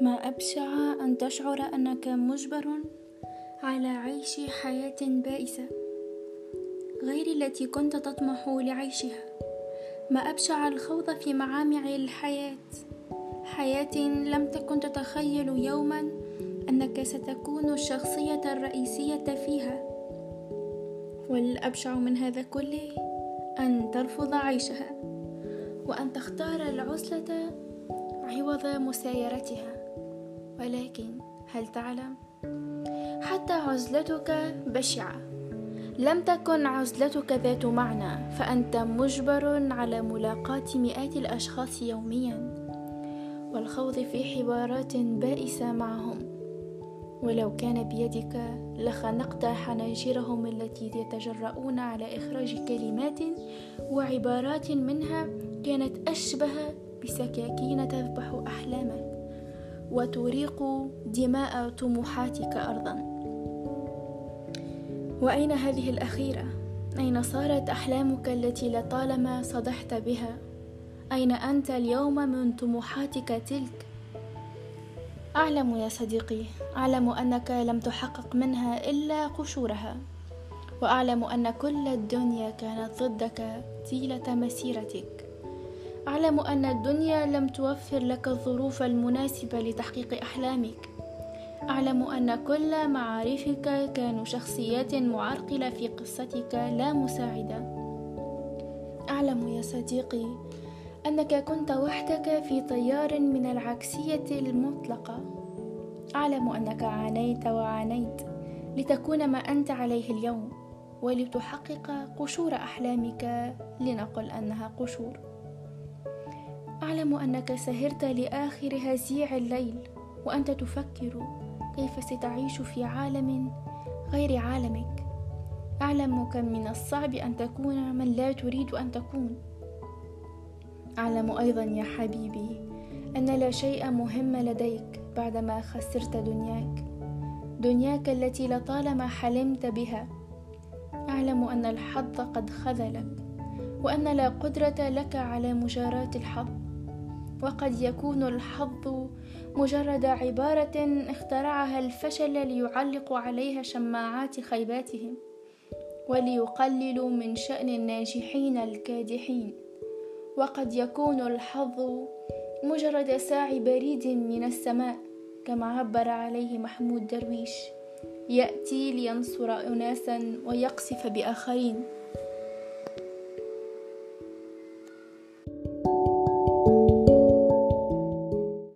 ما أبشع أن تشعر أنك مجبر على عيش حياة بائسة غير التي كنت تطمح لعيشها. ما أبشع الخوض في معامع الحياة حياة لم تكن تتخيل يوما أنك ستكون الشخصية الرئيسية فيها. والأبشع من هذا كله؟ أن ترفض عيشها وأن تختار العزلة عوض مسايرتها. ولكن هل تعلم؟ حتى عزلتك بشعة. لم تكن عزلتك ذات معنى فأنت مجبر على ملاقاة مئات الأشخاص يوميا. والخوض في حوارات بائسة معهم. ولو كان بيدك لخنقت حناجرهم التي يتجرؤون على إخراج كلمات وعبارات منها كانت أشبه بسكاكين تذبح أحلامك. وتريق دماء طموحاتك أرضا وأين هذه الأخيرة؟ أين صارت أحلامك التي لطالما صدحت بها؟ أين أنت اليوم من طموحاتك تلك؟ أعلم يا صديقي أعلم أنك لم تحقق منها إلا قشورها وأعلم أن كل الدنيا كانت ضدك طيلة مسيرتك أعلم أن الدنيا لم توفر لك الظروف المناسبة لتحقيق أحلامك. أعلم أن كل معارفك كانوا شخصيات معرقلة في قصتك لا مساعدة. أعلم يا صديقي أنك كنت وحدك في تيار من العكسية المطلقة. أعلم أنك عانيت وعانيت لتكون ما أنت عليه اليوم ولتحقق قشور أحلامك لنقل أنها قشور. أعلم أنك سهرت لآخر هزيع الليل وأنت تفكر كيف ستعيش في عالم غير عالمك. أعلم كم من الصعب أن تكون من لا تريد أن تكون. أعلم أيضا يا حبيبي أن لا شيء مهم لديك بعدما خسرت دنياك دنياك التي لطالما حلمت بها. أعلم أن الحظ قد خذلك وأن لا قدرة لك على مجاراة الحظ. وقد يكون الحظ مجرد عبارة اخترعها الفشل ليعلق عليها شماعات خيباتهم وليقللوا من شأن الناجحين الكادحين. وقد يكون الحظ مجرد ساعي بريد من السماء كما عبر عليه محمود درويش يأتي لينصر أناسا ويقصف بآخرين.